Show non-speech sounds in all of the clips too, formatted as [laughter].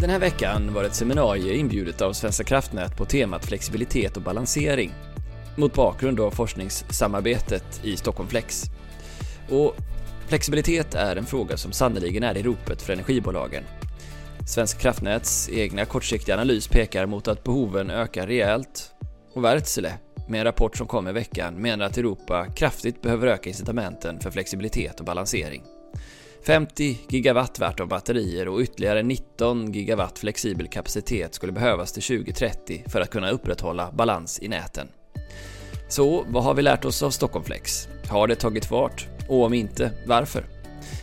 Den här veckan var ett seminarium inbjudet av Svenska kraftnät på temat flexibilitet och balansering mot bakgrund av forskningssamarbetet i Stockholm Flex. Och flexibilitet är en fråga som sannoliken är i ropet för energibolagen. Svenska kraftnäts egna kortsiktiga analys pekar mot att behoven ökar rejält och Wärtsilä, med en rapport som kom i veckan, menar att Europa kraftigt behöver öka incitamenten för flexibilitet och balansering. 50 gigawatt värt av batterier och ytterligare 19 gigawatt flexibel kapacitet skulle behövas till 2030 för att kunna upprätthålla balans i näten. Så vad har vi lärt oss av Stockholm Flex? Har det tagit fart? Och om inte, varför?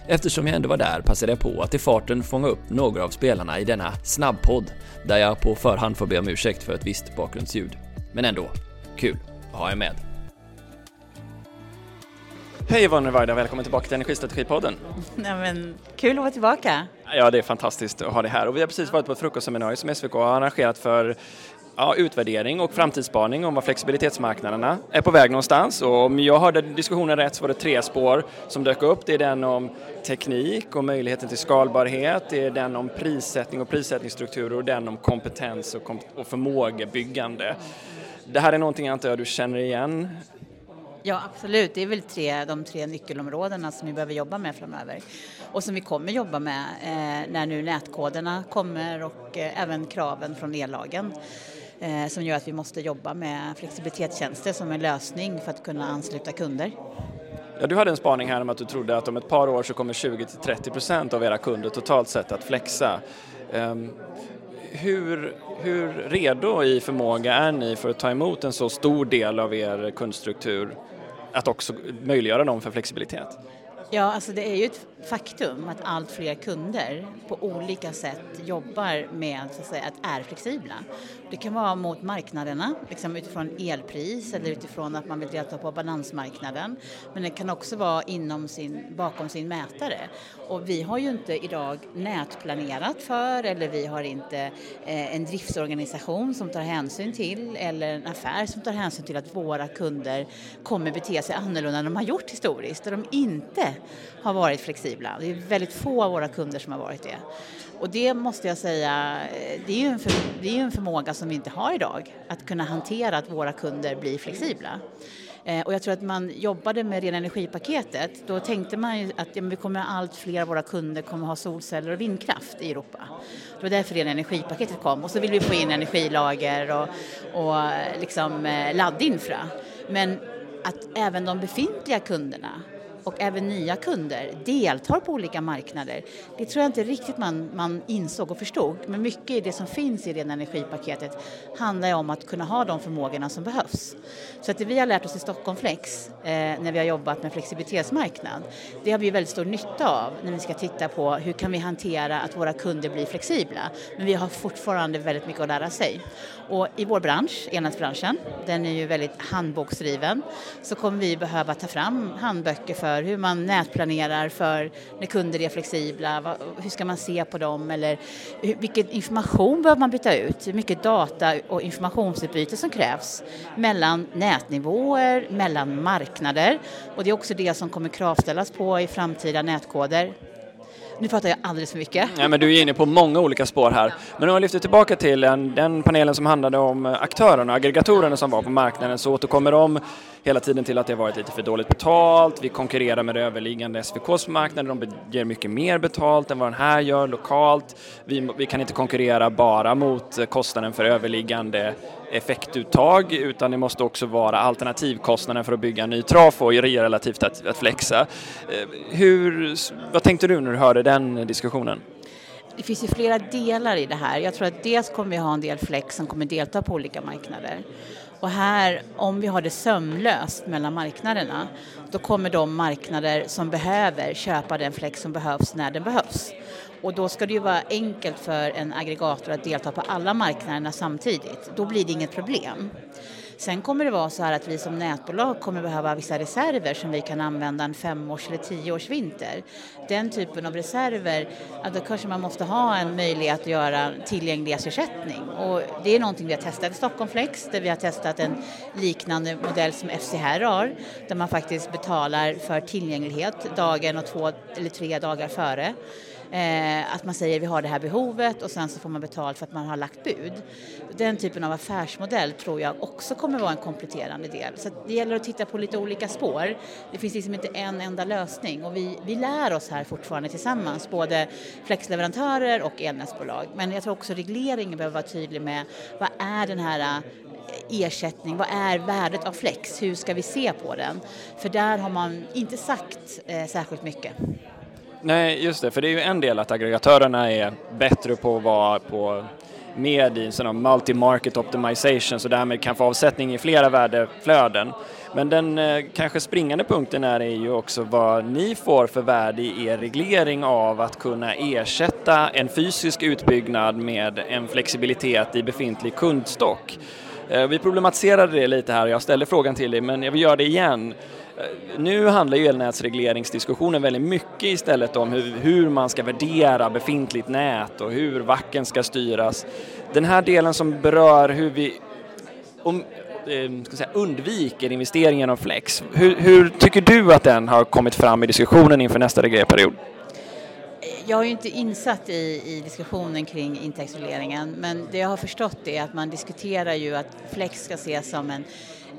Eftersom jag ändå var där passade jag på att i farten fånga upp några av spelarna i denna snabbpodd där jag på förhand får be om ursäkt för ett visst bakgrundsljud. Men ändå, kul att ha er med. Hej Yvonne Varda, välkommen tillbaka till Energistrategipodden. Ja, men, kul att vara tillbaka. Ja, det är fantastiskt att ha dig här och vi har precis varit på ett frukostseminarium som SVK har arrangerat för ja, utvärdering och framtidsspaning om vad flexibilitetsmarknaderna är på väg någonstans. Och om jag hörde diskussionen rätt så var det tre spår som dök upp. Det är den om teknik och möjligheten till skalbarhet, det är den om prissättning och prissättningsstrukturer och den om kompetens och, kom och förmågebyggande. Det här är någonting antar jag du känner igen Ja, absolut. Det är väl tre, de tre nyckelområdena som vi behöver jobba med framöver och som vi kommer jobba med eh, när nu nätkoderna kommer och eh, även kraven från ellagen eh, som gör att vi måste jobba med flexibilitetstjänster som en lösning för att kunna ansluta kunder. Ja, du hade en spaning här om att du trodde att om ett par år så kommer 20-30 procent av era kunder totalt sett att flexa. Um, hur, hur redo i förmåga är ni för att ta emot en så stor del av er kundstruktur att också möjliggöra dem för flexibilitet? Ja, alltså det är ju ett faktum att allt fler kunder på olika sätt jobbar med så att, säga, att är flexibla. Det kan vara mot marknaderna, liksom utifrån elpris eller utifrån att man vill delta på balansmarknaden. Men det kan också vara inom sin, bakom sin mätare. Och vi har ju inte idag nätplanerat för eller vi har inte eh, en driftsorganisation som tar hänsyn till eller en affär som tar hänsyn till att våra kunder kommer bete sig annorlunda än de har gjort historiskt, där de inte har varit flexibla. Det är väldigt få av våra kunder som har varit det. Och det måste jag säga, eh, det är ju en, för, det är en förmåga som vi inte har idag, att kunna hantera att våra kunder blir flexibla. Eh, och jag tror att man jobbade med ren energipaketet, då tänkte man ju att ja, vi kommer allt fler av våra kunder kommer ha solceller och vindkraft i Europa. Det var därför ren energipaketet kom och så vill vi få in energilager och, och eh, liksom eh, laddinfra. Men att även de befintliga kunderna och även nya kunder deltar på olika marknader. Det tror jag inte riktigt man, man insåg och förstod. Men mycket i det som finns i det energipaketet handlar om att kunna ha de förmågorna som behövs. Så att det vi har lärt oss i Stockholm Flex eh, när vi har jobbat med flexibilitetsmarknad, det har vi väldigt stor nytta av när vi ska titta på hur kan vi hantera att våra kunder blir flexibla. Men vi har fortfarande väldigt mycket att lära sig. Och i vår bransch, elnätsbranschen, den är ju väldigt handboksdriven, så kommer vi behöva ta fram handböcker för hur man nätplanerar för när kunder är flexibla, hur ska man se på dem eller vilken information behöver man byta ut, hur mycket data och informationsutbyte som krävs mellan nätnivåer, mellan marknader och det är också det som kommer kravställas på i framtida nätkoder nu pratar jag alldeles för mycket. Ja, men du är inne på många olika spår här. Men om man lyfter tillbaka till en, den panelen som handlade om aktörerna, aggregatorerna som var på marknaden, så återkommer de hela tiden till att det har varit lite för dåligt betalt. Vi konkurrerar med det överliggande SVKs marknad, de ger mycket mer betalt än vad den här gör lokalt. Vi, vi kan inte konkurrera bara mot eh, kostnaden för överliggande effektuttag utan det måste också vara alternativkostnaden för att bygga en ny trafo relativt att, att flexa. Eh, hur, vad tänkte du när du hörde den diskussionen? Det finns ju flera delar i det här. Jag tror att dels kommer vi ha en del flex som kommer delta på olika marknader. Och här, om vi har det sömlöst mellan marknaderna, då kommer de marknader som behöver köpa den flex som behövs när den behövs. Och då ska det ju vara enkelt för en aggregator att delta på alla marknaderna samtidigt. Då blir det inget problem. Sen kommer det vara så här att vi som nätbolag kommer behöva vissa reserver som vi kan använda en femårs eller tioårs vinter. Den typen av reserver, då kanske man måste ha en möjlighet att göra tillgänglighetsersättning. Och det är någonting vi har testat i Stockholm Flex där vi har testat en liknande modell som FCR har där man faktiskt betalar för tillgänglighet dagen och två eller tre dagar före. Eh, att man säger vi har det här behovet och sen så får man betalt för att man har lagt bud. Den typen av affärsmodell tror jag också kommer vara en kompletterande del. Så det gäller att titta på lite olika spår. Det finns liksom inte en enda lösning och vi, vi lär oss här fortfarande tillsammans, både flexleverantörer och elnätsbolag. Men jag tror också regleringen behöver vara tydlig med vad är den här eh, ersättning, vad är värdet av flex, hur ska vi se på den? För där har man inte sagt eh, särskilt mycket. Nej, just det, för det är ju en del att aggregatörerna är bättre på att vara på med i en sån multi-market optimization så därmed kan få avsättning i flera värdeflöden. Men den eh, kanske springande punkten är ju också vad ni får för värde i er reglering av att kunna ersätta en fysisk utbyggnad med en flexibilitet i befintlig kundstock. Eh, vi problematiserade det lite här, och jag ställde frågan till dig men jag vill göra det igen. Nu handlar ju elnätsregleringsdiskussionen väldigt mycket istället om hur, hur, man ska värdera befintligt nät och hur vacken ska styras. Den här delen som berör hur vi om, eh, ska säga, undviker investeringen av flex, hur, hur, tycker du att den har kommit fram i diskussionen inför nästa reglerperiod? Jag är ju inte insatt i, i diskussionen kring intäktsregleringen men det jag har förstått är att man diskuterar ju att flex ska ses som en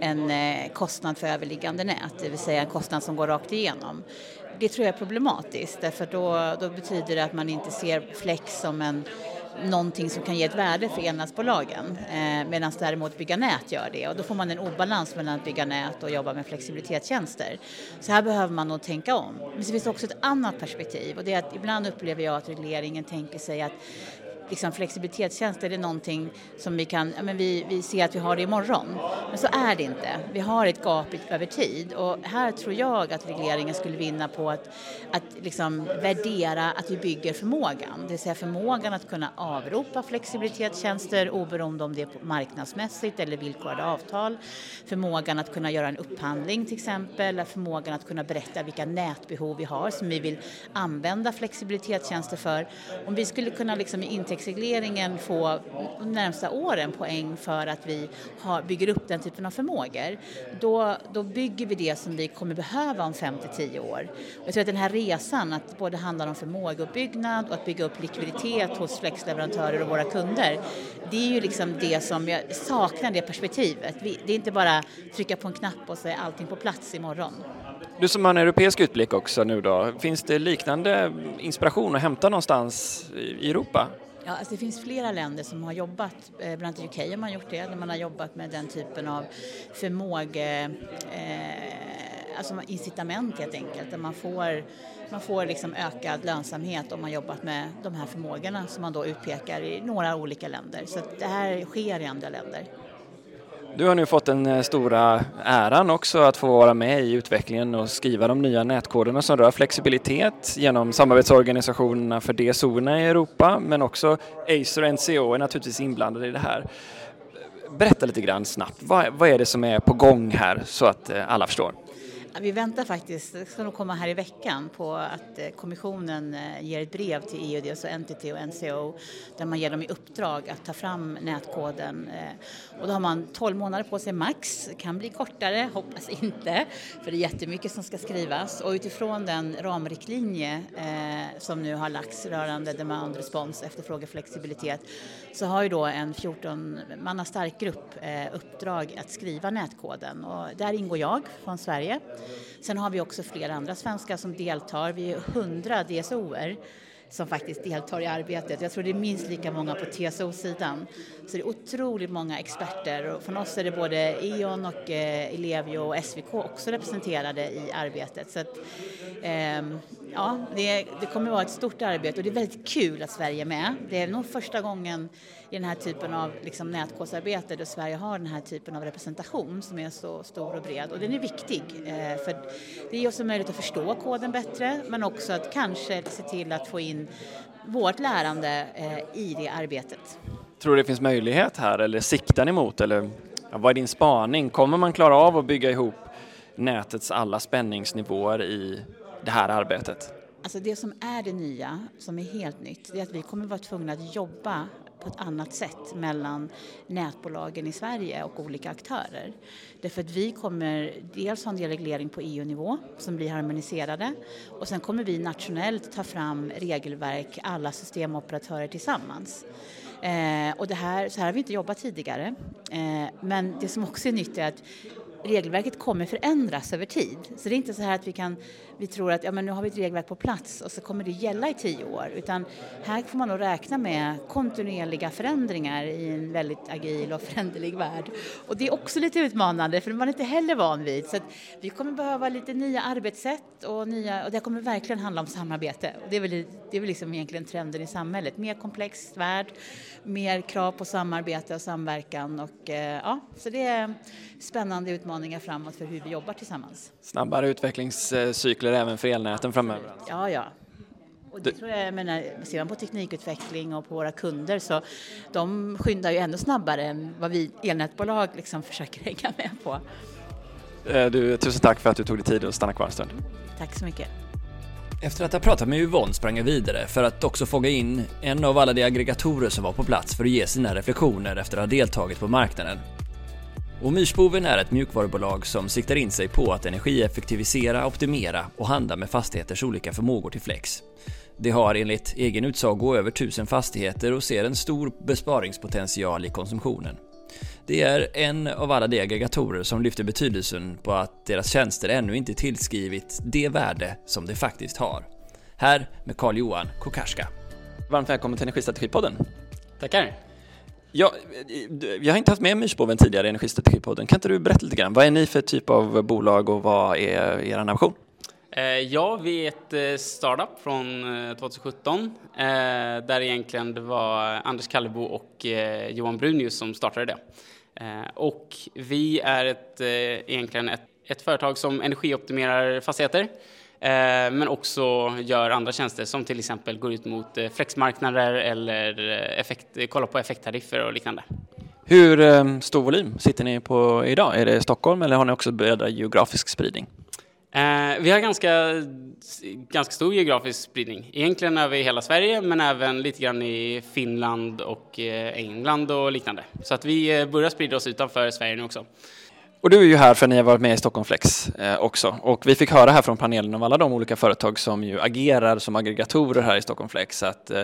en eh, kostnad för överliggande nät, det vill säga en kostnad som går rakt igenom. Det tror jag är problematiskt därför då, då betyder det att man inte ser flex som en någonting som kan ge ett värde för elnätsbolagen eh, medan däremot bygga nät gör det och då får man en obalans mellan att bygga nät och jobba med flexibilitetstjänster. Så här behöver man nog tänka om. Men så finns det också ett annat perspektiv och det är att ibland upplever jag att regleringen tänker sig att liksom flexibilitetstjänster är någonting som vi kan, ja, men vi, vi ser att vi har det imorgon. Men så är det inte. Vi har ett gap över tid och här tror jag att regleringen skulle vinna på att, att liksom värdera att vi bygger förmågan, det vill säga förmågan att kunna avropa flexibilitetstjänster oberoende om det är marknadsmässigt eller villkorade avtal, förmågan att kunna göra en upphandling till exempel, förmågan att kunna berätta vilka nätbehov vi har som vi vill använda flexibilitetstjänster för. Om vi skulle kunna liksom i indexregleringen få de närmsta åren poäng för att vi har, bygger upp den typen av förmågor, då, då bygger vi det som vi kommer behöva om 5-10 år. Jag tror att den här resan, att både handlar om förmågeuppbyggnad och att bygga upp likviditet hos flexleverantörer och våra kunder, det är ju liksom det som jag saknar, det perspektivet. Vi, det är inte bara trycka på en knapp och så är allting på plats imorgon. Du som har en europeisk utblick också nu då, finns det liknande inspiration att hämta någonstans i Europa? Ja, alltså det finns flera länder som har jobbat, eh, bland annat UK har man gjort det, där man har jobbat med den typen av förmåge, eh, alltså incitament helt enkelt, där man får, man får liksom ökad lönsamhet om man jobbat med de här förmågorna som man då utpekar i några olika länder. Så det här sker i andra länder. Du har nu fått den eh, stora äran också att få vara med i utvecklingen och skriva de nya nätkoderna som rör flexibilitet genom samarbetsorganisationerna för DSO-erna i Europa men också Acer och NCO är naturligtvis inblandade i det här. Berätta lite grann snabbt, vad, vad är det som är på gång här så att eh, alla förstår? Vi väntar faktiskt, det ska nog komma här i veckan, på att eh, kommissionen eh, ger ett brev till EU, dels alltså Entity och NCO, där man ger dem i uppdrag att ta fram nätkoden. Eh, och då har man 12 månader på sig max, kan bli kortare, hoppas inte, för det är jättemycket som ska skrivas. Och utifrån den ramriktlinje som nu har lagts rörande demand respons, efterfrågeflexibilitet, så har ju då en 14 manna stark grupp uppdrag att skriva nätkoden och där ingår jag från Sverige Sen har vi också flera andra svenskar som deltar. Vi är 100 DSOer som faktiskt deltar i arbetet. Jag tror det är minst lika många på TSO-sidan. Så det är otroligt många experter och från oss är det både E.ON och eh, Ellevio och SVK också representerade i arbetet. Så att, eh, ja, det, det kommer vara ett stort arbete och det är väldigt kul att Sverige är med. Det är nog första gången i den här typen av liksom, nätkodsarbete där Sverige har den här typen av representation som är så stor och bred och den är viktig eh, för det ger oss en möjlighet att förstå koden bättre men också att kanske se till att få in vårt lärande eh, i det arbetet. Tror du det finns möjlighet här eller siktar ni mot eller ja, vad är din spaning? Kommer man klara av att bygga ihop nätets alla spänningsnivåer i det här arbetet? Alltså det som är det nya, som är helt nytt, det är att vi kommer vara tvungna att jobba på ett annat sätt mellan nätbolagen i Sverige och olika aktörer. Därför att vi kommer dels ha en del reglering på EU-nivå som blir harmoniserade och sen kommer vi nationellt ta fram regelverk, alla systemoperatörer tillsammans. Eh, och det här, så här har vi inte jobbat tidigare. Eh, men det som också är nytt är att regelverket kommer förändras över tid. Så det är inte så här att vi kan, vi tror att ja, men nu har vi ett regelverk på plats och så kommer det gälla i tio år. Utan här får man nog räkna med kontinuerliga förändringar i en väldigt agil och föränderlig värld. Och det är också lite utmanande för man är inte heller van vid. Så vi kommer behöva lite nya arbetssätt och, nya, och det kommer verkligen handla om samarbete. Och det är väl, det är väl liksom egentligen trenden i samhället. Mer komplex värld, mer krav på samarbete och samverkan. Och, eh, ja, så det är spännande utmaningar framåt för hur vi jobbar tillsammans. Snabbare utvecklingscykler även för elnäten framöver? Ja, ja. Och det tror jag, jag menar, ser man på teknikutveckling och på våra kunder så de skyndar ju ännu snabbare än vad vi elnätbolag liksom försöker hänga med på. Eh, du, tusen tack för att du tog dig tid att stanna kvar en stund. Tack så mycket. Efter att ha pratat med Yvonne sprang jag vidare för att också fånga in en av alla de aggregatorer som var på plats för att ge sina reflektioner efter att ha deltagit på marknaden. Och Myrsboven är ett mjukvarubolag som siktar in sig på att energieffektivisera, optimera och handla med fastigheters olika förmågor till flex. Det har enligt egen utsago över tusen fastigheter och ser en stor besparingspotential i konsumtionen. Det är en av alla de aggregatorer som lyfter betydelsen på att deras tjänster ännu inte tillskrivit det värde som de faktiskt har. Här med Carl-Johan Kokarska. Varmt välkommen till Energistrategipodden. Tackar. Ja, eh, jag har inte haft med Myrsboven tidigare i Energistrategipodden. Kan inte du berätta lite grann? Vad är ni för typ av bolag och vad är er ambition? Eh, ja, vi är ett eh, startup från 2017 där egentligen det var Anders Kallebo och Johan Brunius som startade det. Och vi är ett, egentligen ett, ett företag som energioptimerar fastigheter men också gör andra tjänster som till exempel går ut mot flexmarknader eller effekt, kollar på effekttariffer och liknande. Hur stor volym sitter ni på idag? Är det Stockholm eller har ni också bredare geografisk spridning? Eh, vi har ganska, ganska stor geografisk spridning. Egentligen över hela Sverige, men även lite grann i Finland och eh, England och liknande. Så att vi eh, börjar sprida oss utanför Sverige nu också. Och du är ju här för att ni har varit med i Stockholm Flex eh, också. Och vi fick höra här från panelen om alla de olika företag som ju agerar som aggregatorer här i Stockholm Flex att eh,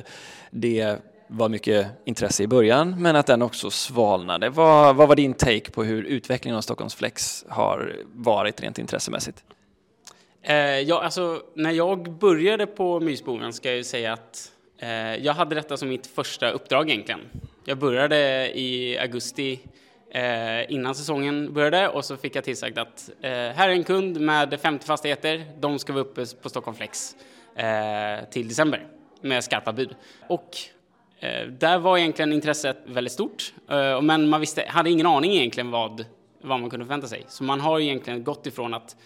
det var mycket intresse i början, men att den också svalnade. Vad, vad var din take på hur utvecklingen av Stockholms Flex har varit rent intressemässigt? Eh, ja, alltså, när jag började på Mysboven ska jag ju säga att eh, jag hade detta som mitt första uppdrag egentligen. Jag började i augusti eh, innan säsongen började och så fick jag tillsagt att eh, här är en kund med 50 fastigheter, de ska vara uppe på Stockholm Flex eh, till december med skarpa bud. Och eh, där var egentligen intresset väldigt stort, eh, men man visste, hade ingen aning egentligen vad, vad man kunde förvänta sig. Så man har egentligen gått ifrån att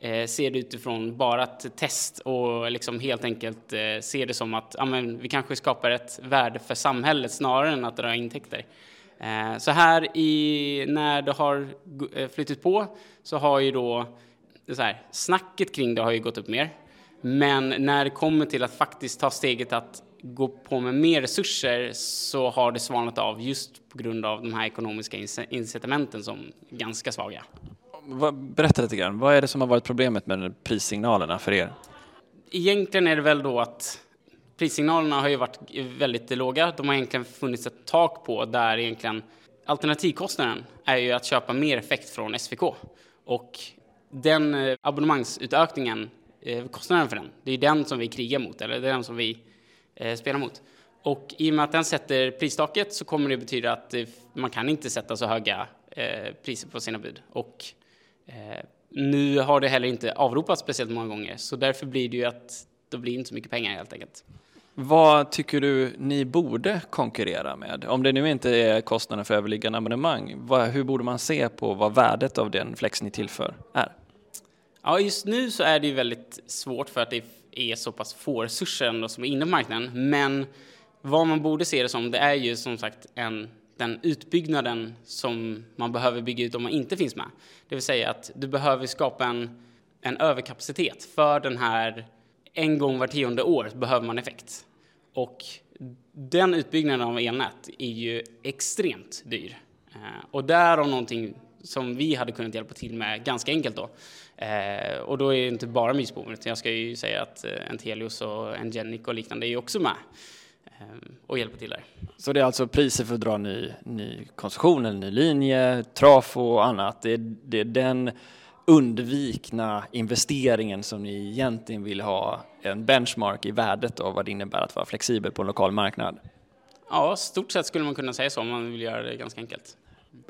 eh, se det utifrån bara ett test och liksom helt enkelt eh, se det som att ja, men vi kanske skapar ett värde för samhället snarare än att dra intäkter. Eh, så här i, när det har eh, flyttat på så har ju då så här, snacket kring det har ju gått upp mer. Men när det kommer till att faktiskt ta steget att gå på med mer resurser så har det svalnat av just på grund av de här ekonomiska incitamenten som är ganska svaga berätta lite grann. Vad är det som har varit problemet med prissignalerna för er? Egentligen är det väl då att prissignalerna har ju varit väldigt låga. De har egentligen funnits ett tak på där egentligen alternativkostnaden är ju att köpa mer effekt från SVK. Och den eh, abonnemangsutökningen, eh, kostnaden för den, det är den som vi krigar mot, eller det är den som vi eh, spelar mot. Och i och med att den sätter pristaket så kommer det betyda att man kan inte sätta så höga priser på sina bud. Och nu har det heller inte avropats speciellt många gånger, så därför blir det ju att det blir inte så mycket pengar helt enkelt. Vad tycker du ni borde konkurrera med? Om det nu inte är kostnaden för överliggande abonnemang, vad, hur borde man se på vad värdet av den flex ni tillför är? Ja, just nu så är det ju väldigt svårt för att det är så pass få resurser ändå som är inne på marknaden. Men vad man borde se det som, det är ju som sagt en den utbyggnaden som man behöver bygga ut om man inte finns med. Det vill säga att du behöver skapa en, en överkapacitet för den här, en gång var tionde år behöver man effekt. Och den utbyggnaden av elnät är ju extremt dyr. Eh, och därav någonting som vi hade kunnat hjälpa till med ganska enkelt då. Eh, och då är det inte bara Mysbom, utan jag ska ju säga att eh, Entelius och Engenic och liknande är ju också med eh, och hjälper till där. Så det är alltså priser för att dra ny, ny konstruktion, en ny linje, trafo och annat. Det är, det är den undvikna investeringen som ni egentligen vill ha en benchmark i värdet av vad det innebär att vara flexibel på en lokal marknad? Ja, stort sett skulle man kunna säga så om man vill göra det ganska enkelt.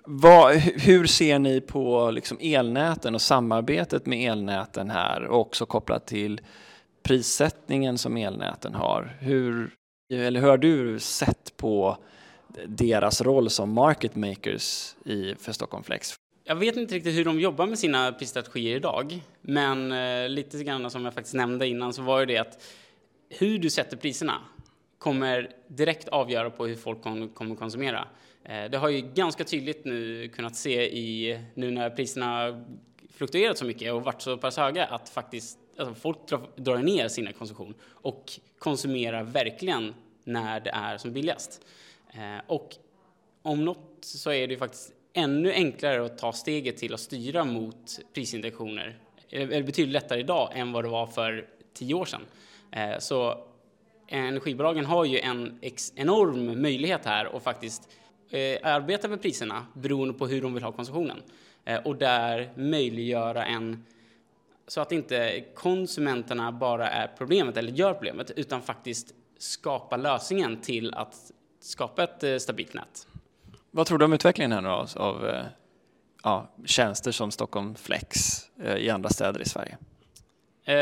Vad, hur ser ni på liksom elnäten och samarbetet med elnäten här och också kopplat till prissättningen som elnäten har? Hur, eller hur har du sett på deras roll som market makers i, för Stockholm Flex? Jag vet inte riktigt hur de jobbar med sina prisstrategier idag, men eh, lite grann som jag faktiskt nämnde innan så var ju det att hur du sätter priserna kommer direkt avgöra på hur folk kommer konsumera. Eh, det har ju ganska tydligt nu kunnat se i nu när priserna fluktuerat så mycket och varit så pass höga att faktiskt alltså folk drar ner sin konsumtion och konsumerar verkligen när det är som billigast. Eh, och om något så är det ju faktiskt ännu enklare att ta steget till att styra mot prisindikationer. Det är betydligt lättare idag än vad det var för tio år sedan. Eh, så energibolagen har ju en enorm möjlighet här och faktiskt eh, arbeta med priserna beroende på hur de vill ha konsumtionen eh, och där möjliggöra en så att inte konsumenterna bara är problemet eller gör problemet utan faktiskt skapa lösningen till att skapa ett stabilt nät. Vad tror du om utvecklingen här nu av, av eh, ja, tjänster som Stockholm Flex eh, i andra städer i Sverige? Eh,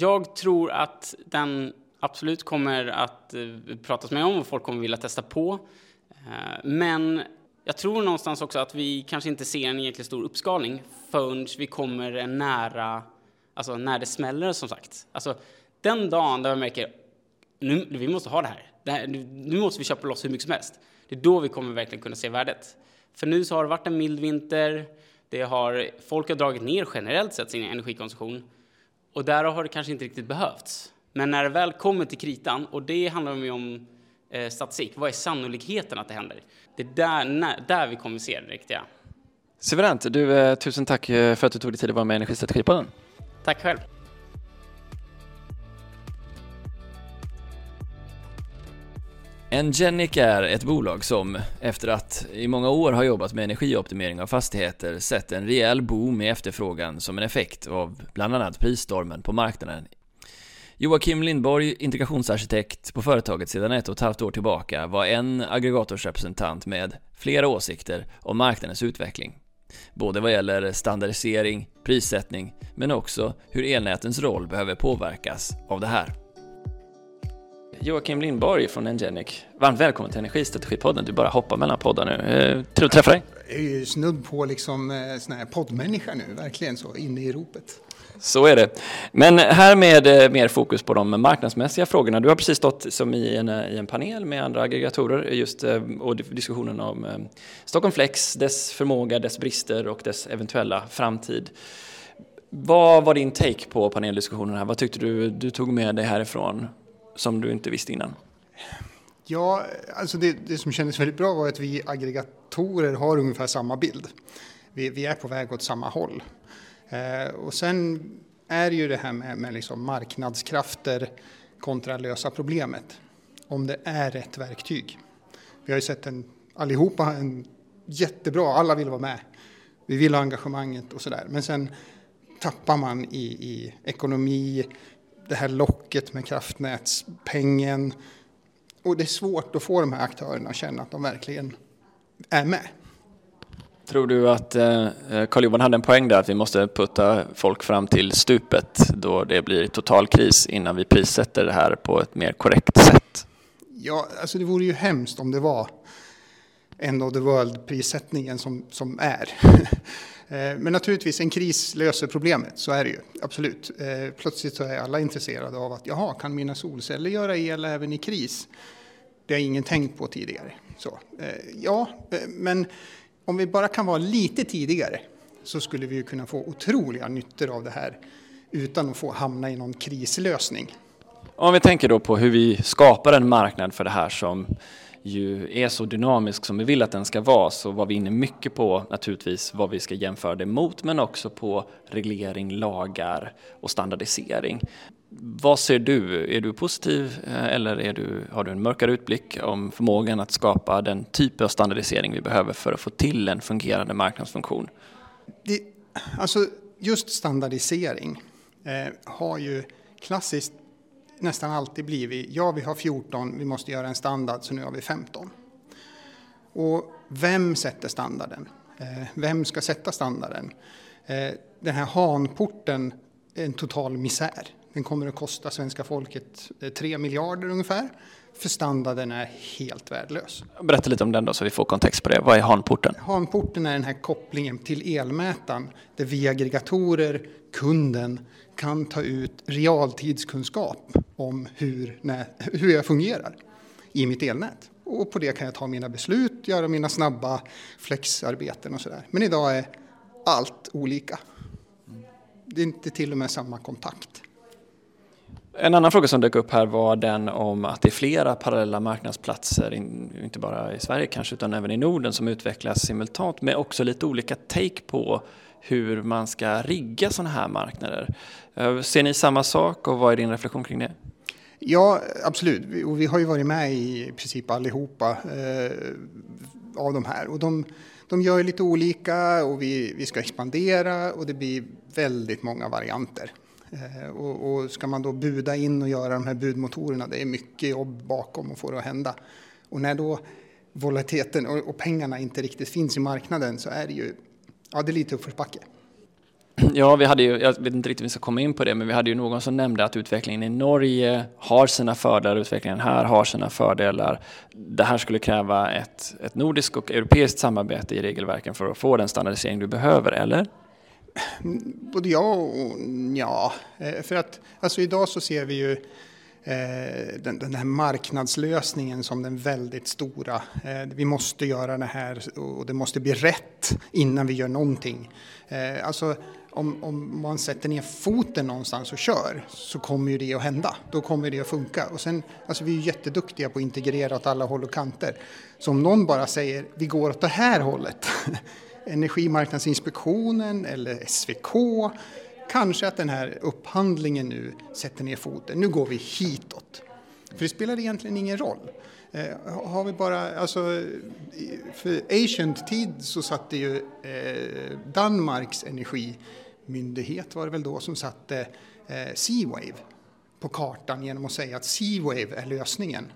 jag tror att den absolut kommer att pratas mer om och folk kommer vilja testa på. Men jag tror någonstans också att vi kanske inte ser en egentligen stor uppskalning förrän vi kommer nära, alltså när det smäller som sagt. Alltså den dagen där vi märker nu, vi måste ha det här. det här. Nu måste vi köpa loss hur mycket som helst. Det är då vi kommer verkligen kunna se värdet. För nu så har det varit en mild vinter. Det har, folk har dragit ner generellt sett sin energikonsumtion och där har det kanske inte riktigt behövts. Men när det väl kommer till kritan, och det handlar ju om eh, statistik, vad är sannolikheten att det händer? Det är där, när, där vi kommer se det riktiga. Suveränt. Du, eh, tusen tack eh, för att du tog dig tid att vara med i Energistrategipodden. Tack själv. Engenic är ett bolag som, efter att i många år ha jobbat med energioptimering av fastigheter, sett en rejäl boom i efterfrågan som en effekt av bland annat prisstormen på marknaden. Joakim Lindborg, integrationsarkitekt på företaget sedan ett och ett halvt år tillbaka, var en aggregatorsrepresentant med flera åsikter om marknadens utveckling. Både vad gäller standardisering, prissättning, men också hur elnätens roll behöver påverkas av det här. Joakim Lindborg från Engenic. Varmt välkommen till Energistrategipodden. Du bara hoppar mellan poddar nu. Eh, trevligt att träffa dig. Jag är ju snudd på liksom eh, sån här poddmänniska nu, verkligen så, inne i ropet. Så är det. Men här med eh, mer fokus på de marknadsmässiga frågorna. Du har precis stått som i en, i en panel med andra aggregatorer just, och diskussionen om Stockholm Flex, dess förmåga, dess brister och dess eventuella framtid. Vad var din take på paneldiskussionen här? Vad tyckte du du tog med dig härifrån? Som du inte visste innan? Ja, alltså det, det som kändes väldigt bra var att vi aggregatorer har ungefär samma bild. Vi, vi är på väg åt samma håll. Eh, och sen är ju det här med, med liksom marknadskrafter kontra lösa problemet. Om det är rätt verktyg. Vi har ju sett en, allihopa en jättebra, alla vill vara med. Vi vill ha engagemanget och sådär. Men sen tappar man i, i ekonomi, det här locket med kraftnätspengen. Och det är svårt att få de här aktörerna att känna att de verkligen är med. Tror du att eh, Carl-Johan hade en poäng där att vi måste putta folk fram till stupet då det blir total kris innan vi prissätter det här på ett mer korrekt sätt? Ja, alltså det vore ju hemskt om det var end of the world-prissättningen som, som är. [laughs] Eh, men naturligtvis, en kris löser problemet, så är det ju. Absolut. Eh, plötsligt så är alla intresserade av att, jaha, kan mina solceller göra el även i kris? Det har ingen tänkt på tidigare. Så, eh, ja, men om vi bara kan vara lite tidigare så skulle vi ju kunna få otroliga nyttor av det här utan att få hamna i någon krislösning. Om vi tänker då på hur vi skapar en marknad för det här som ju är så dynamisk som vi vill att den ska vara så var vi inne mycket på naturligtvis vad vi ska jämföra det mot men också på reglering, lagar och standardisering. Vad ser du? Är du positiv eh, eller är du, har du en mörkare utblick om förmågan att skapa den typ av standardisering vi behöver för att få till en fungerande marknadsfunktion? Det, alltså just standardisering eh, har ju klassiskt nästan alltid blivit ja vi har 14, vi måste göra en standard så nu har vi 15. Och vem sätter standarden? Eh, vem ska sätta standarden? Eh, den här hanporten är en total misär. Den kommer att kosta svenska folket eh, 3 miljarder ungefär. För standarden är helt värdelös. Berätta lite om den då så vi får kontext på det. Vad är hanporten? Hanporten är den här kopplingen till elmätaren där vi aggregatorer, kunden, kan ta ut realtidskunskap om hur, när, hur jag fungerar i mitt elnät. Och på det kan jag ta mina beslut, göra mina snabba flexarbeten och sådär. Men idag är allt olika. Det är inte till och med samma kontakt. En annan fråga som dök upp här var den om att det är flera parallella marknadsplatser, inte bara i Sverige kanske utan även i Norden som utvecklas simultant med också lite olika take på hur man ska rigga sådana här marknader. Eh, ser ni samma sak och vad är din reflektion kring det? Ja, absolut. Och vi har ju varit med i princip allihopa eh, av de här. Och de, de gör lite olika och vi, vi ska expandera och det blir väldigt många varianter. Eh, och, och, ska man då buda in och göra de här budmotorerna, det är mycket jobb bakom att få det att hända. Och när då volatiliteten och, och pengarna inte riktigt finns i marknaden så är det ju ja, det är lite uppförsbacke. Ja, vi hade ju, jag vet inte riktigt om vi ska komma in på det, men vi hade ju någon som nämnde att utvecklingen i Norge har sina fördelar, utvecklingen här har sina fördelar. Det här skulle kräva ett, ett nordiskt och europeiskt samarbete i regelverken för att få den standardisering du behöver, eller? Både ja och ja. Eh, för att alltså idag så ser vi ju eh, den, den här marknadslösningen som den väldigt stora. Eh, vi måste göra det här och det måste bli rätt innan vi gör någonting. Alltså om, om, man sätter ner foten någonstans och kör så kommer ju det att hända. Då kommer det att funka. Och sen, alltså vi är jätteduktiga på att integrera åt alla håll och kanter. Så om någon bara säger vi går åt det här hållet [laughs] Energimarknadsinspektionen eller SVK. Kanske att den här upphandlingen nu sätter ner foten. Nu går vi hitåt. För det spelar egentligen ingen roll. Eh, har vi bara, alltså, för ancient tid så satte ju eh, Danmarks energimyndighet var det väl då som satte eh, Seawave på kartan genom att säga att Seawave är lösningen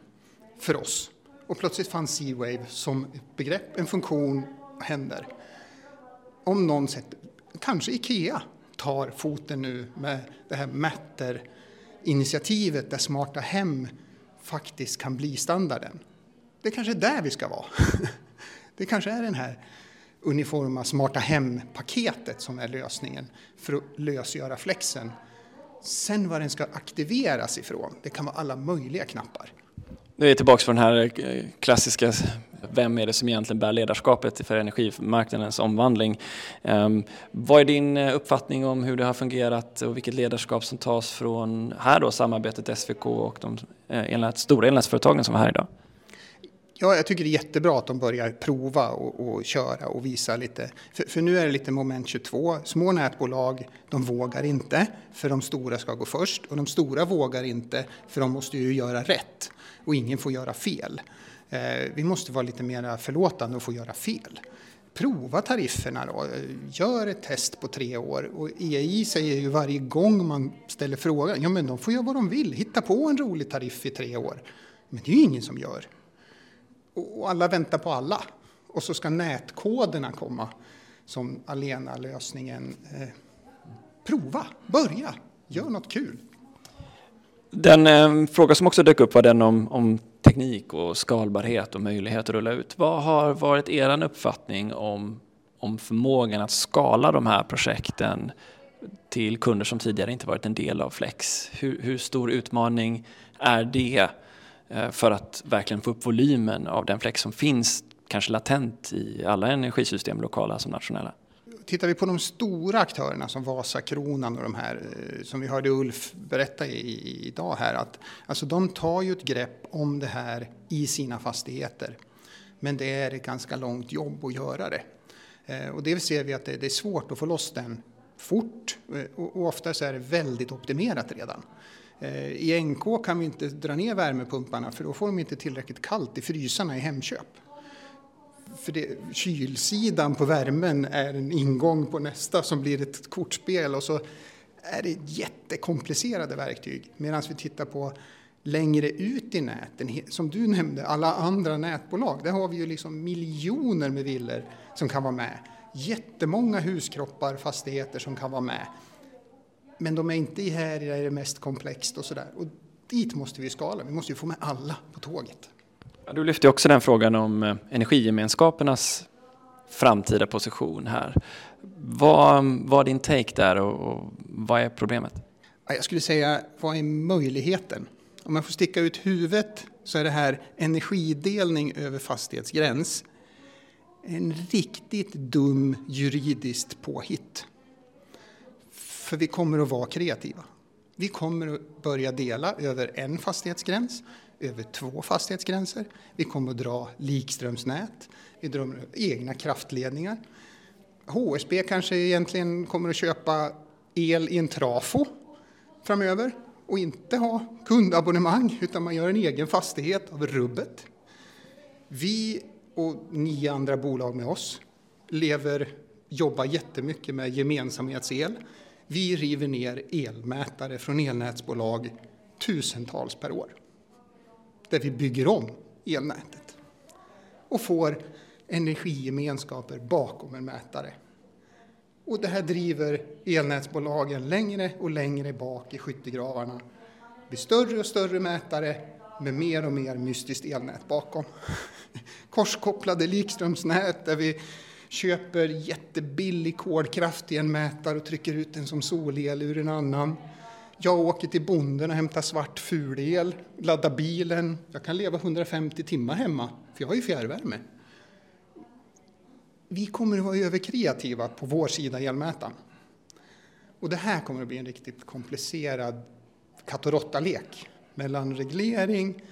för oss. Och plötsligt fanns Seawave som ett begrepp, en funktion, händer om någon sätter, kanske Ikea tar foten nu med det här Matter-initiativet där smarta hem faktiskt kan bli standarden. Det kanske är där vi ska vara. [laughs] Det kanske är den här uniforma smarta hem-paketet som är lösningen för att lösgöra flexen. Sen vad den ska aktiveras ifrån, det kan vara alla möjliga knappar. Nu är vi tillbaka på den här eh, klassiska vem är det som egentligen bär ledarskapet för energimarknadens omvandling? Ehm, vad är din eh, uppfattning om hur det har fungerat och vilket ledarskap som tas från här då samarbetet SVK och de eh, elnät, stora elnätsföretagen som är här idag? Ja, jag tycker det är jättebra att de börjar prova och, och köra och visa lite. För, för, nu är det lite moment 22. Små nätbolag, de vågar inte för de stora ska gå först och de stora vågar inte för de måste ju göra rätt och ingen får göra fel. Eh, vi måste vara lite mer förlåtande och få göra fel. Prova tarifferna då, gör ett test på tre år. Och EI säger ju varje gång man ställer frågan, ja men de får göra vad de vill, hitta på en rolig tariff i tre år. Men det är ju ingen som gör. Och alla väntar på alla. Och så ska nätkoderna komma som alena lösningen. Eh, prova, börja, gör något kul. Den eh, fråga som också dök upp var den om, om teknik och skalbarhet och möjlighet att rulla ut. Vad har varit er uppfattning om, om förmågan att skala de här projekten till kunder som tidigare inte varit en del av Flex? Hur, hur stor utmaning är det eh, för att verkligen få upp volymen av den Flex som finns kanske latent i alla energisystem, lokala som nationella? Tittar vi på de stora aktörerna som Vasakronan och de här eh, som vi hörde Ulf berätta i, idag här att alltså de tar ju ett grepp om det här i sina fastigheter. Men det är ett ganska långt jobb att göra det. Eh, och det ser vi att det, det är svårt att få loss den fort eh, och, och ofta så är det väldigt optimerat redan. I NK kan vi inte dra ner värmepumparna för då får de inte tillräckligt kallt i frysarna i Hemköp för det, kylsidan på värmen är en ingång på nästa som blir ett kortspel och så är det jättekomplicerade verktyg. Medan vi tittar på längre ut i näten, som du nämnde, alla andra nätbolag, där har vi ju liksom miljoner med villor som kan vara med. Jättemånga huskroppar, fastigheter som kan vara med. Men de är inte här där det är mest komplext och sådär. Och dit måste vi skala, vi måste ju få med alla på tåget. Du lyfte också den frågan om eh, energigemenskapernas framtida position här. Vad var din take där och, vad är problemet? Jag skulle säga, vad är möjligheten? Om man får sticka ut huvudet så är det här energidelning över fastighetsgräns en riktigt dum juridiskt påhitt. För vi kommer att vara kreativa. Vi kommer att börja dela över en fastighetsgräns över två fastighetsgränser. Vi kommer att dra likströmsnät, vi drar egna kraftledningar. HSB kanske egentligen kommer att köpa el i en trafo framöver och inte ha kundabonnemang utan man gör en egen fastighet av rubbet. Vi och nio andra bolag med oss lever, jobbar jättemycket med gemensamhetsel. Vi river ner elmätare från elnätsbolag tusentals per år där vi bygger om elnätet och får energigemenskaper bakom en mätare. Och det här driver elnätsbolagen längre och längre bak i skyttegravarna. Det blir större och större mätare med mer och mer mystiskt elnät bakom. [laughs] Korskopplade likströmsnät där vi köper jättebillig kolkraft i en mätare och trycker ut den som solel ur en annan. Jag åker till bonden och hämtar svart fulel, laddar bilen. Jag kan leva 150 timmar hemma, för jag har ju fjärrvärme. Vi kommer att vara överkreativa på vår sida elmätaren. Och det här kommer att bli en riktigt komplicerad katt och råtta-lek mellan reglering,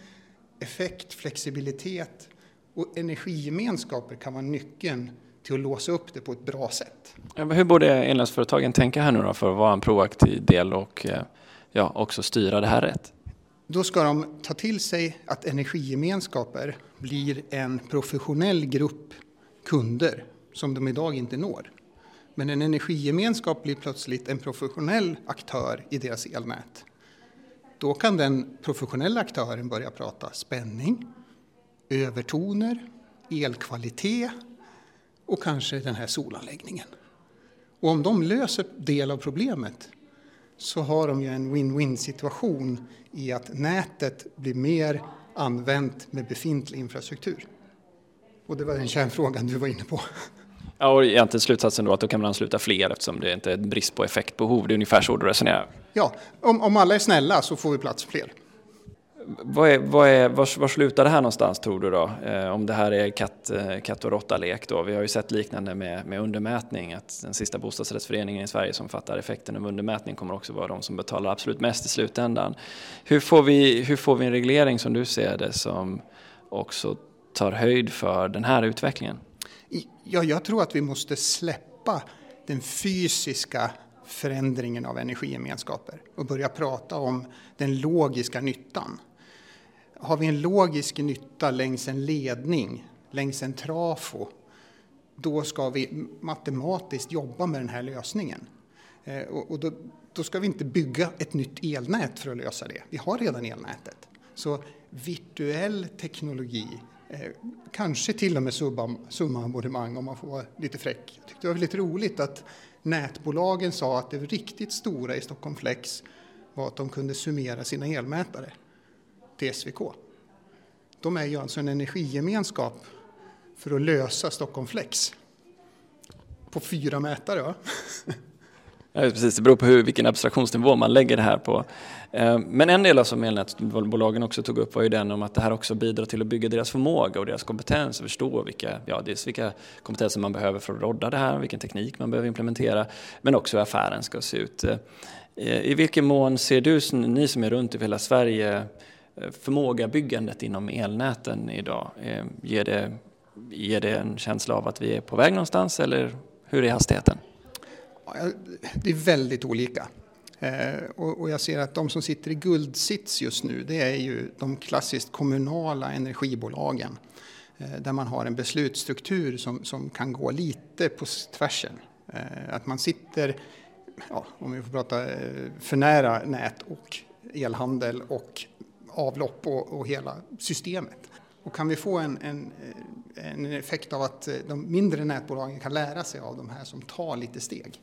effekt, flexibilitet och energigemenskaper kan vara nyckeln till att låsa upp det på ett bra sätt. Hur borde elnätsföretagen tänka här nu då för att vara en proaktiv del och eh, ja, också styra det här rätt? Då ska de ta till sig att energigemenskaper blir en professionell grupp kunder som de idag inte når. Men en energigemenskap blir plötsligt en professionell aktör i deras elnät. Då kan den professionella aktören börja prata spänning, övertoner, elkvalitet och kanske den här solanläggningen. Och om de löser del av problemet så har de ju en win-win situation i att nätet blir mer använt med befintlig infrastruktur. Och det var den kärnfrågan du var inne på. Ja, och egentligen slutsatsen då att då kan man ansluta fler eftersom det inte är brist på effektbehov. Det är ungefär så du resonerar? Ja, om, om alla är snälla så får vi plats fler. Vad är, vad är, var, var slutar det här någonstans tror du då? Eh, om det här är katt, eh, katt och råtta-lek då. Vi har ju sett liknande med, med undermätning. Att den sista bostadsrättsföreningen i Sverige som fattar effekten av undermätning kommer också vara de som betalar absolut mest i slutändan. Hur får vi, hur får vi en reglering som du ser det som också tar höjd för den här utvecklingen? Ja, jag tror att vi måste släppa den fysiska förändringen av energigemenskaper och börja prata om den logiska nyttan. Har vi en logisk nytta längs en ledning, längs en trafo, då ska vi matematiskt jobba med den här lösningen. Eh, och då, då ska vi inte bygga ett nytt elnät för att lösa det. Vi har redan elnätet. Så virtuell teknologi, eh, kanske till och med sumabonnemang om man får vara lite fräck. Jag tyckte det var väldigt roligt att nätbolagen sa att det riktigt stora i Stockholm Flex var att de kunde summera sina elmätare till SVK. De är ju alltså en energigemenskap för att lösa Stockholm Flex på fyra mätare. Va? [laughs] Ja, precis, det beror på hur, vilken abstraktionsnivå man lägger det här på. Eh, men en del av som elnätsbolagen också tog upp var ju den om att det här också bidrar till att bygga deras förmåga och deras kompetens och förstå vilka, ja, dels vilka kompetenser man behöver för att rodda det här, vilken teknik man behöver implementera, men också hur affären ska se ut. Eh, I vilken mån ser du, ni som är runt i hela Sverige, förmågabyggandet inom elnäten idag? Eh, ger det, ger det en känsla av att vi är på väg någonstans eller hur är hastigheten? Det är väldigt olika. Eh, och jag ser att de som sitter i guldsits just nu, det är ju de klassiskt kommunala energibolagen. Eh, där man har en beslutsstruktur som, som kan gå lite på tvärsen. Att man sitter, ja, om vi får prata, för nära nät och elhandel och avlopp och, och hela systemet. Och kan vi få en, en, en effekt av att de mindre nätbolagen kan lära sig av de här som tar lite steg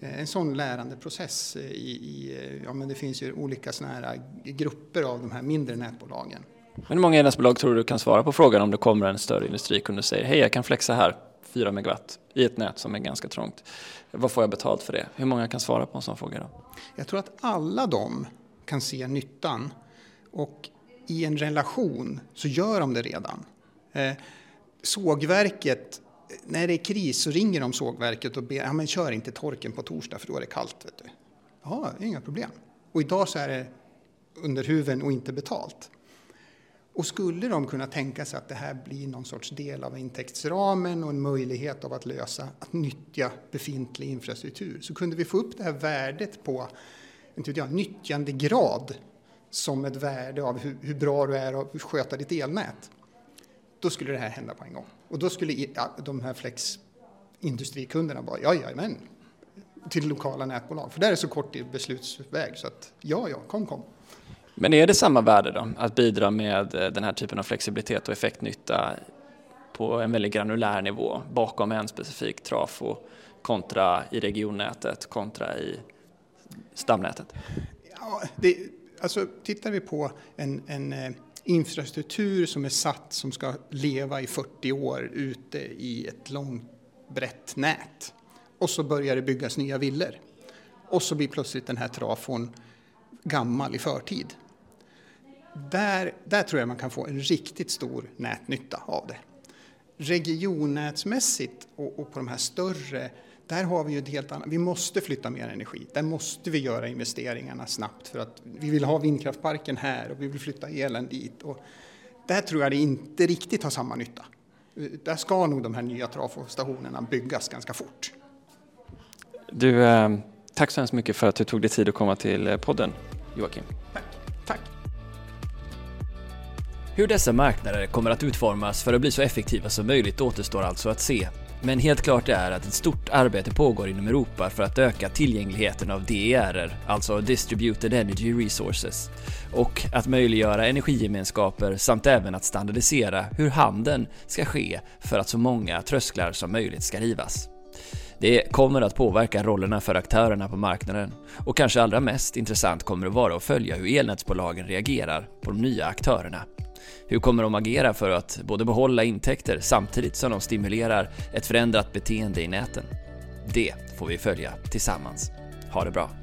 Eh, en sån lärandeprocess i, i, ja men det finns ju olika såna här grupper av de här mindre nätbolagen. Men hur många elnätsbolag tror du kan svara på frågan om det kommer en större industrikund och säger hej jag kan flexa här 4 megawatt i ett nät som är ganska trångt. Vad får jag betalt för det? Hur många kan svara på en sån fråga då? Jag tror att alla de kan se nyttan och i en relation så gör de det redan. Eh, sågverket när det är kris så ringer de sågverket och ber, ja men kör inte torken på torsdag för då är det kallt. Vet du. Ja, inga problem. Och idag så är det under huven och inte betalt. Och skulle de kunna tänka sig att det här blir någon sorts del av intäktsramen och en möjlighet av att lösa, att nyttja befintlig infrastruktur, så kunde vi få upp det här värdet på inte jag, nyttjandegrad som ett värde av hur, hur bra du är att sköta ditt elnät. Då skulle det här hända på en gång. Och då skulle de här Flex-industrikunderna bara, ja, ja, men till lokala nätbolag. För där är så kort beslutsväg så att ja, ja, kom, kom. Men är det samma värde då, att bidra med eh, den här typen av flexibilitet och effektnytta på en väldigt granulär nivå bakom en specifik trafo kontra i regionnätet kontra i stamnätet? Ja, det, alltså tittar vi på en, en eh, infrastruktur som är satt som ska leva i 40 år ute i ett långt brett nät. Och så börjar det byggas nya villor. Och så blir plötsligt den här trafon gammal i förtid. Där, där tror jag man kan få en riktigt stor nätnytta av det. Regionnätsmässigt och, och på de här större där har vi ju ett helt annat, vi måste flytta mer energi. Där måste vi göra investeringarna snabbt för att vi vill ha vindkraftparken här och vi vill flytta elen dit. Och där tror jag det inte riktigt har samma nytta. Där ska nog de här nya trafostationerna byggas ganska fort. Du, eh, tack så hemskt mycket för att du tog dig tid att komma till eh, podden, Joakim. Tack. tack. Hur dessa marknader kommer att utformas för att bli så effektiva som möjligt återstår alltså att se. Men helt klart är att ett stort arbete pågår inom Europa för att öka tillgängligheten av DER, alltså Distributed Energy Resources, och att möjliggöra energigemenskaper samt även att standardisera hur handeln ska ske för att så många trösklar som möjligt ska rivas. Det kommer att påverka rollerna för aktörerna på marknaden och kanske allra mest intressant kommer det vara att följa hur elnätsbolagen reagerar på de nya aktörerna. Hur kommer de agera för att både behålla intäkter samtidigt som de stimulerar ett förändrat beteende i näten? Det får vi följa tillsammans. Ha det bra!